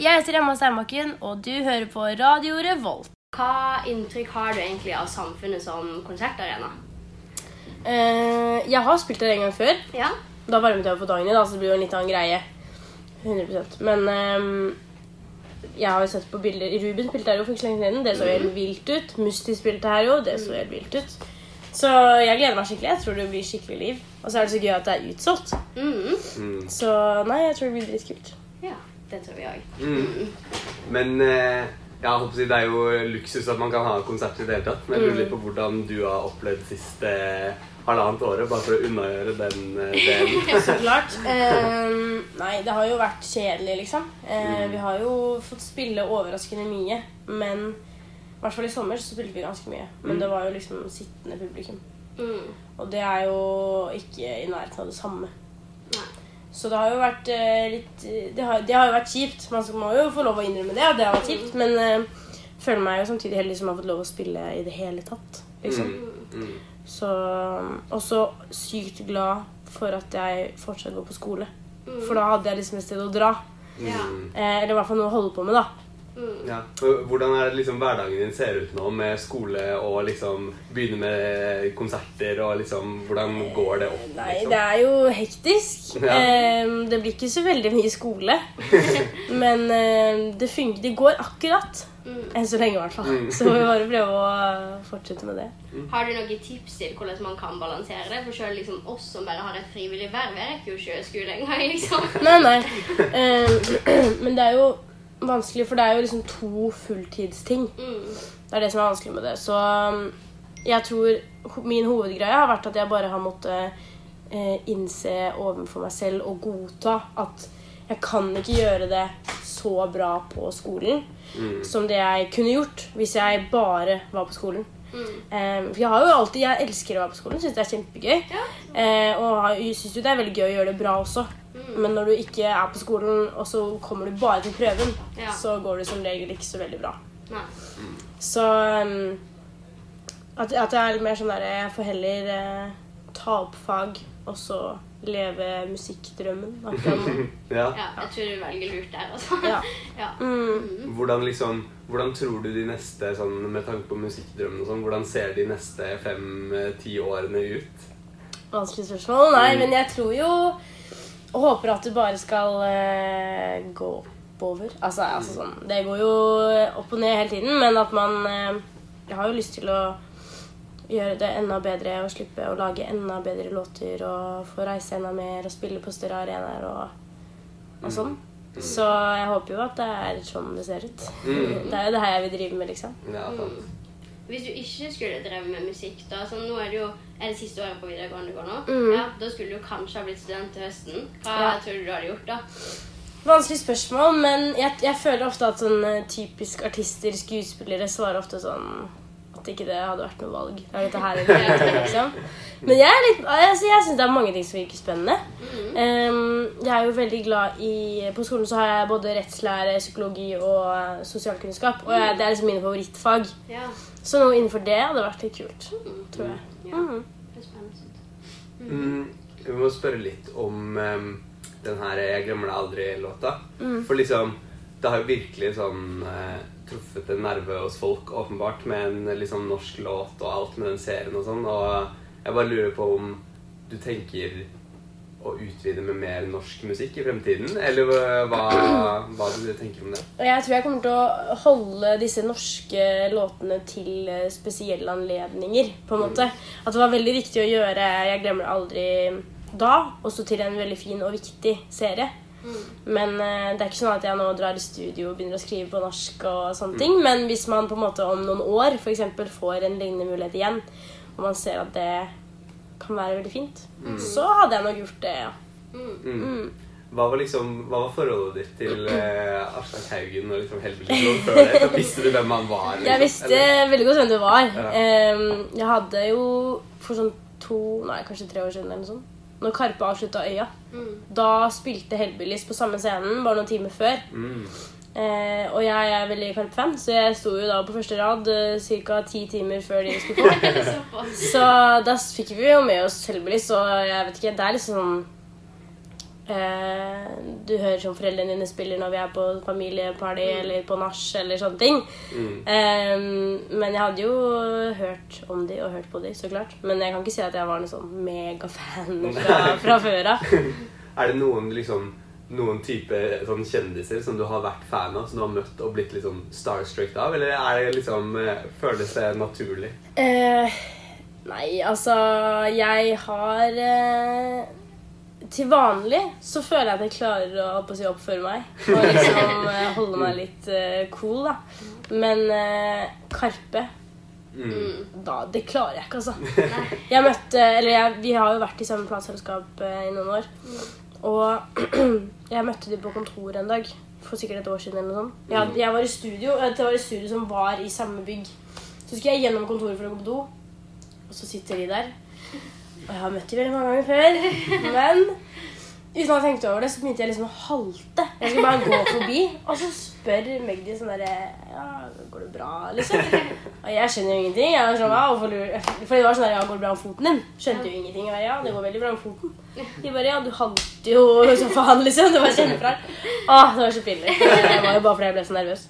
jeg heter Emma Steinbakken, og du hører på Radio Revolt. Hva inntrykk har du egentlig av samfunnet som konsertarena? Eh, jeg har spilt der en gang før. Ja. Da varmet jeg opp for Dagny, da, så det blir jo en litt annen greie. 100% Men ehm, jeg har jo sett på bilder Ruben spilte her jo for ikke så lenge siden. Det så helt vilt ut. Musti spilte her jo. Det så helt vilt ut. Så jeg gleder meg skikkelig. Jeg tror det blir skikkelig liv. Og så er det så gøy at det er utsolgt. Mhm. Mm. Så nei, jeg tror det blir dritkult. ja. Det tror vi òg. Mm. Men eh, ja, håper det er jo luksus at man kan ha konsert i det hele tatt. Men jeg lurer litt på hvordan du har opplevd siste halvannet året, bare for å unnagjøre den eh, delen. Så klart. Um, nei, det har jo vært kjedelig, liksom. Uh, vi har jo fått spille overraskende mye. Men i hvert fall i sommer så spilte vi ganske mye. Men det var jo liksom sittende publikum. Mm. Og det er jo ikke i nærheten av det samme. Så det har jo vært eh, litt det har, det har jo vært kjipt. Man må jo få lov å innrømme det, og det har vært kjipt. Men uh, føler meg jo samtidig heldig som har fått lov å spille i det hele tatt. Liksom. Mm. Mm. Så også sykt glad for at jeg fortsatt går på skole. For da hadde jeg liksom et sted å dra. Ja. Eh, eller i hvert fall noe å holde på med, da. Mm. Ja. Hvordan er det liksom hverdagen din ser ut nå med skole og liksom begynne med konserter og liksom Hvordan går det opp? Nei, liksom? det er jo hektisk. Ja. Eh, det blir ikke så veldig mye skole. Men eh, det funker. Det går akkurat. Mm. Enn så lenge, i hvert fall. Mm. Så vi bare prøve å fortsette med det. Har du noen tips til hvordan man kan balansere det? For selv liksom oss som bare har et frivillig verv, er ikke jo sjøskole skole engang. liksom. Nei, nei. Eh, men det er jo vanskelig, for det er jo liksom to fulltidsting. Mm. Det er det som er vanskelig med det. Så um, jeg tror min hovedgreie har vært at jeg bare har måttet eh, innse overfor meg selv og godta at jeg kan ikke gjøre det så bra på skolen Mm. som det jeg kunne gjort hvis jeg bare var på skolen. Mm. Eh, for jeg har jo alltid, jeg elsker å være på skolen, syns det er kjempegøy. Ja. Eh, og syns jo det er veldig gøy å gjøre det bra også. Men når du ikke er på skolen, og så kommer du bare til prøven, Ja. så går det som regel ikke så veldig bra. Nei. Så um, at, at jeg er litt mer sånn der Jeg får heller eh, ta opp fag og så leve musikkdrømmen. Ja. Ja, jeg tror du velger lurt der, altså. Ja. Ja. Mm. Hvordan, liksom, hvordan tror du de neste, sånn, med tanke på musikkdrømmen og sånn, hvordan ser de neste fem-ti årene ut? Vanskelig spørsmål. Nei, men jeg tror jo Og håper at det bare skal eh, gå oppover. Altså, altså sånn Det går jo opp og ned hele tiden, men at man eh, Jeg har jo lyst til å gjøre det enda bedre og slippe å lage enda bedre låter og få reise enda mer og spille på større arenaer og, og sånn. Så jeg håper jo at det er sånn det ser ut. Mm. Det er jo det her jeg vil drive med, liksom. Ja, sant. Hvis du ikke skulle drevet med musikk, da så Nå er det jo er det siste året på videregående du går nå. Mm. Ja, Da skulle du kanskje ha blitt student til høsten. Hva Ja. tror du du hadde gjort da? Vanskelig spørsmål, men jeg, jeg føler ofte at sånn eh, typisk artister, skuespillere, svarer ofte sånn at ikke det hadde vært noe valg. Det er dette her eller det, liksom. Men jeg, litt, altså, jeg syns det er mange ting som virker spennende. Um, jeg er jo veldig glad i På skolen så har jeg både rettslære, psykologi og eh, sosialkunnskap. Og jeg, det er liksom mine favorittfag. Ja, Så noe innenfor det hadde vært litt kult, tror jeg. spennende. Mm, vi må spørre litt om um, den her 'Jeg glemmer deg aldri'-låta. Mm. For liksom, det har jo virkelig sånn eh, truffet en nerve hos folk, åpenbart, med en liksom norsk låt og alt med den serien og sånn. Og jeg bare lurer på om du tenker å utvide med mer norsk musikk i fremtiden? Eller hva, hva du tenker om det? Jeg tror jeg kommer til å holde disse norske låtene til eh, spesielle anledninger. på en måte. At det var veldig viktig å gjøre 'Jeg glemmer det aldri' da, også til en veldig fin og viktig serie. Men eh, det er ikke sånn at jeg nå drar i studio og begynner å skrive på norsk. og sånne ting. Men hvis man på en måte om noen år for eksempel, får en lignende mulighet igjen, og man ser at det kan være veldig fint, så hadde jeg nok gjort det, ja. Mm. Hva var liksom, hva var forholdet ditt til eh, Aslak Haugen og liksom Helvelig før det? Så visste du hvem han var? liksom, Jeg visste eller? veldig godt hvem du var. Ja. Um, jeg hadde jo for sånn to, nei kanskje tre år siden eller noe sånt, når Karpe avslutta Øya, da spilte Hellbillies på samme scenen bare noen timer før. Mm. Eh, og jeg er veldig Karpe-fan, så jeg sto jo da på første rad uh, ca. ti timer før de skulle på. Så da fikk vi jo med oss Hellbillies, og jeg vet ikke, det er liksom sånn eh, du hører som foreldrene dine spiller når vi er på familieparty eller på nach eller sånne ting. Mm. Eh, men jeg hadde jo hørt om de og hørt på de, så klart. Men jeg kan ikke si at jeg var noen sånn megafan fra, fra før av. Er det noen liksom noen type sånn kjendiser som du har vært fan av, som du har møtt og blitt liksom starstruck av? Eller er det liksom eh, føles det naturlig? Eh, nei, altså Jeg har eh, Til vanlig så føler jeg at jeg klarer å å si, oppføre meg. Og liksom eh, holde meg litt uh, cool, da. Men uh, Karpe Mm. da, Det klarer jeg ikke, altså. Jeg møtte Eller jeg, vi har jo vært i samme plateselskap uh, i noen år. Og jeg møtte de på kontoret en dag. For sikkert et år siden. eller noe sånt. Jeg, jeg var i studio, Det var et studio som var i samme bygg. Så skulle jeg gjennom kontoret for å gå på do, og så sitter de der. Og jeg har møtt dem veldig mange ganger før. Men uten å ha tenkt over det, så begynte jeg liksom å halte. Jeg skulle bare gå forbi, og så spør Magdi sånn derre Ja, går det bra, liksom? Og jeg skjønner jo ingenting. Jeg er sånn, ja, For det var sånn der, ja, går det bra med foten din? Skjønte jo ingenting. Jeg ja, det går veldig bra med foten. De bare, ja, du halter jo som faen, liksom. Det var kjemperart. Å, det var så pinlig. Det var jo bare fordi jeg ble så nervøs.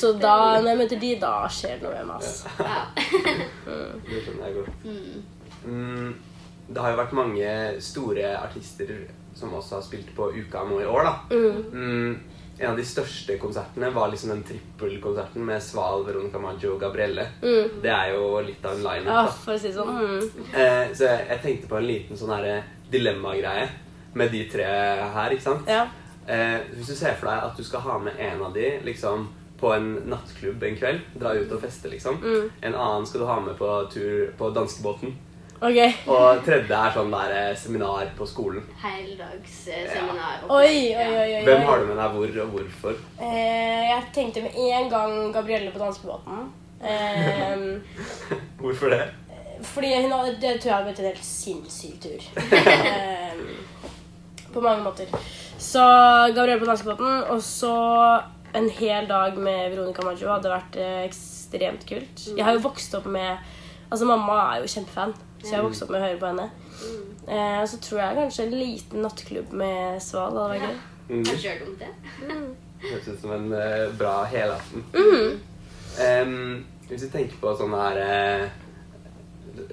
Så da, når jeg møter de, da skjer det noe med meg, ass. Ja. Det jeg. Mm. Det har jo vært mange store artister som også har spilt på Uka nå i år, da. Mm. Mm, en av de største konsertene var liksom den trippelkonserten med Sval, Veronica Maggio og Gabrielle. Mm. Det er jo litt av en line-up. for å si sånn. Mm. Eh, så jeg, jeg tenkte på en liten sånn her dilemmagreie med de tre her, ikke sant? Ja. Eh, hvis du ser for deg at du skal ha med en av de liksom på en nattklubb en kveld, dra ut og feste, liksom. Mm. En annen skal du ha med på tur på danskebåten. Ok. Og tredje er sånn der eh, seminar på skolen. Heldagsseminar. Oi, oi, oi, oi. Hvem har du med deg hvor, og hvorfor? Eh, jeg tenkte med en gang Gabrielle på danskebåten. Eh, Hvorfor det? fordi hun hadde, det tror jeg hadde blitt en helt sinnssyk tur. Eh, på mange måter. Så Gabrielle på danskebåten, og så en hel dag med Veronica Maggio hadde vært eh, ekstremt kult. Jeg har jo vokst opp med Altså, mamma er jo kjempefan, så jeg har vokst opp med å høre på henne. Eh, og så tror jeg kanskje en liten nattklubb med Sval hadde vært gøy. Mm. Hørt om det. Høres ut som en uh, bra helaften. Mm. Um, hvis vi tenker på sånn her uh,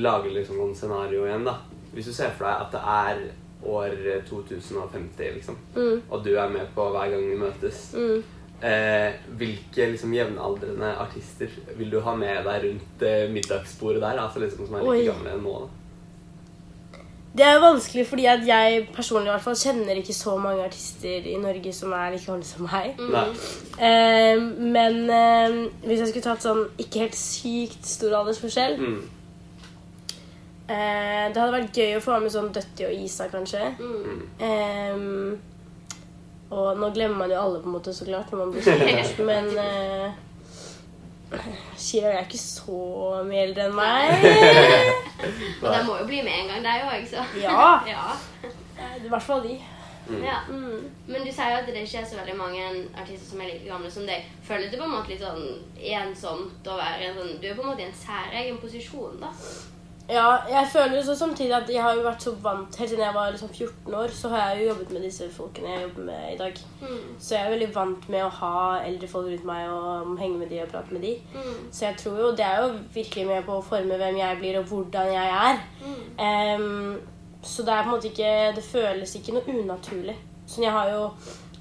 Lager liksom noen scenario igjen, da. Hvis du ser for deg at det er år 2050, liksom, Mm. og du er med på hver gang vi møtes, Mm. Eh, hvilke liksom jevnaldrende artister vil du ha med deg rundt eh, middagsbordet der? Altså liksom som er like gamle nå, da? Det er jo vanskelig fordi at jeg personlig i hvert fall kjenner ikke så mange artister i Norge som er like gamle som meg. Mm. Eh, men eh, hvis jeg skulle tatt sånn ikke helt sykt stor aldersforskjell Mm. eh, Det hadde vært gøy å få med sånn Døtti og Isa, kanskje. Mm. Og nå glemmer man jo alle, på en måte, så klart, når man blir stort, men uh, Shira er ikke så mye eldre enn meg. Og de må jo bli med en gang, de òg, så. Ja. ja. Eh, I hvert fall de. ja. Mm. Men du sier jo at det ikke er så veldig mange artister som er like gamle som deg. Føler du på en måte litt sånn ensomt å være en sånn Du er på en måte i en særegen posisjon, da. Ja, jeg føler så samtidig at jeg har jo vært så vant Helt siden jeg var liksom 14 år, så har jeg jo jobbet med disse folkene jeg jobber med i dag. Mm. Så jeg er veldig vant med å ha eldre folk rundt meg og henge med de og prate med de. Mm. Så jeg tror jo det er jo virkelig med på å forme hvem jeg blir og hvordan jeg er. Mm. Um, så det er på en måte ikke Det føles ikke noe unaturlig. Så jeg har jo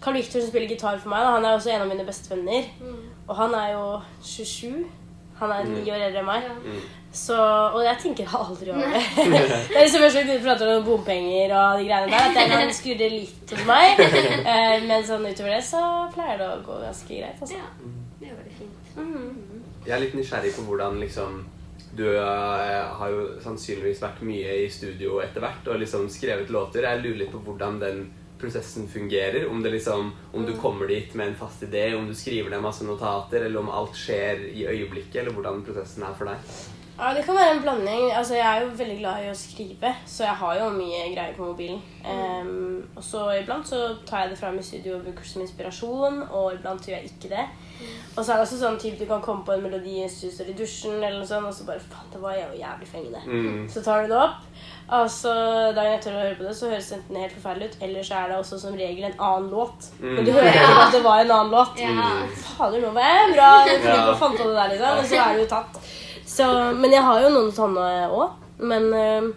Carl Victor som spiller gitar for meg. Da. Han er også en av mine beste venner. Mm. Og han er jo 27. Han er ni år eldre enn meg. Ja. Mm. Så, og jeg tenker aldri over det. det er liksom først når vi prater om bompenger og de greiene der, at jeg kan skurre litt hos meg. Eh, men sånn utover det så pleier det å gå ganske greit. Altså. ja. Det er det fint. -hmm. Jeg er litt nysgjerrig på hvordan liksom Du eh, har jo sannsynligvis vært mye i studio etter hvert og liksom skrevet låter. Jeg lurer litt på hvordan den prosessen fungerer. Om, det liksom, om du kommer dit med en fast idé, om du skriver ned masse notater, eller om alt skjer i øyeblikket, eller hvordan prosessen er for deg. Ja, Det kan være en blanding. Altså, Jeg er jo veldig glad i å skrive, så jeg har jo mye greier på mobilen. Em, og så iblant så tar jeg det fram i studio og bruker det som inspirasjon, og iblant gjør jeg ikke det. Og så er det også sånn typ du kan komme på en melodi i står i dusjen, eller noe sånt, og så bare faen, det var jo jævlig fengende. Mm. Så tar du det opp, Altså, Dagen etter å høre på det, så høres det enten helt forferdelig ut, eller så er det også som regel en annen låt. Men du hører ikke at det var en annen låt. Ja. Fader, nå var jeg bra! Jeg fant på det der, liksom. Og så er det jo tatt. Så, men jeg har jo noen sånne òg. Men eh,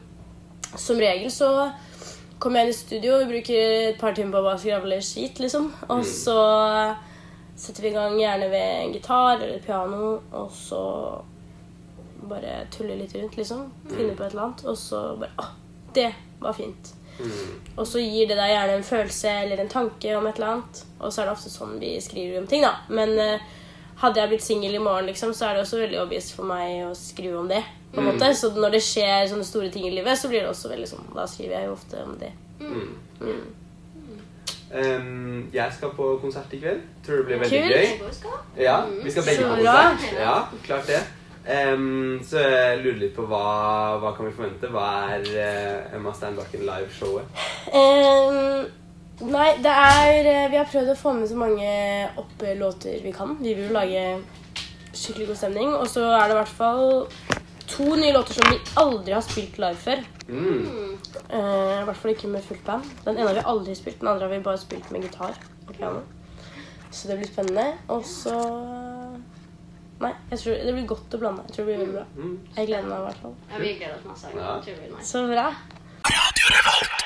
som regel så kommer jeg inn i studio, vi bruker et par timer på å bare skravle skit, liksom. Og så setter vi i gang gjerne ved en gitar eller piano, og så bare tulle litt rundt, liksom. Finne på et eller annet. Og så bare Å, det var fint. Og så gir det deg gjerne en følelse eller en tanke om et eller annet. Og så er det ofte sånn vi skriver om ting, da. Men eh, hadde jeg blitt singel i morgen, liksom, så er det også veldig obvious for meg å skrive om det. på en måte. Så når det skjer sånne store ting i livet, så blir det også veldig sånn Da skriver jeg jo ofte om det. Em, jeg skal på konsert i kveld. Tror det blir veldig Kul. gøy. Ja, vi skal begge Så på konsert. Ja, klart det. Um, så jeg lurer litt på hva, hva kan vi forvente? Hva er uh, Emma Steinbakken live-showet? Eh, nei, det er eh, Vi har prøvd å få med så mange opplåter vi kan. Vi vil jo lage skikkelig god stemning. Og så er det i hvert fall to nye låter som vi aldri har spilt live før. Mm. Uh, I hvert fall ikke med fullt band. Den ene har vi aldri spilt, den andre har vi bare spilt med gitar og piano. Så det blir spennende. Og så Nei, jeg tror det blir godt å blande. Jeg tror det blir veldig bra. Mm. Jeg gleder meg i hvert fall. Ja, vi gleder oss masse. Ja. Så bra. Radio Revolt.